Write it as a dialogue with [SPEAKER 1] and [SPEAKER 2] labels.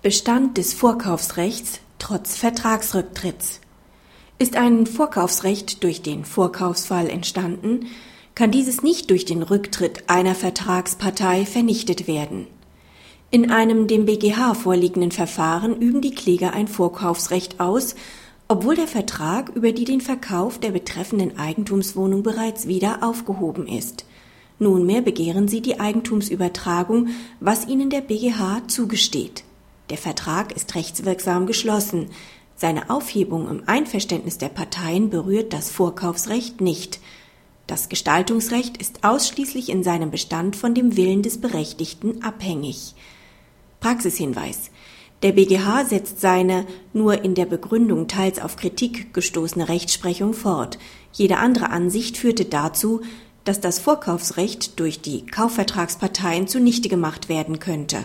[SPEAKER 1] Bestand des Vorkaufsrechts trotz Vertragsrücktritts. Ist ein Vorkaufsrecht durch den Vorkaufsfall entstanden, kann dieses nicht durch den Rücktritt einer Vertragspartei vernichtet werden. In einem dem BGH vorliegenden Verfahren üben die Kläger ein Vorkaufsrecht aus, obwohl der Vertrag über die den Verkauf der betreffenden Eigentumswohnung bereits wieder aufgehoben ist. Nunmehr begehren sie die Eigentumsübertragung, was ihnen der BGH zugesteht. Der Vertrag ist rechtswirksam geschlossen. Seine Aufhebung im Einverständnis der Parteien berührt das Vorkaufsrecht nicht. Das Gestaltungsrecht ist ausschließlich in seinem Bestand von dem Willen des Berechtigten abhängig. Praxishinweis. Der BGH setzt seine nur in der Begründung teils auf Kritik gestoßene Rechtsprechung fort. Jede andere Ansicht führte dazu, dass das Vorkaufsrecht durch die Kaufvertragsparteien zunichte gemacht werden könnte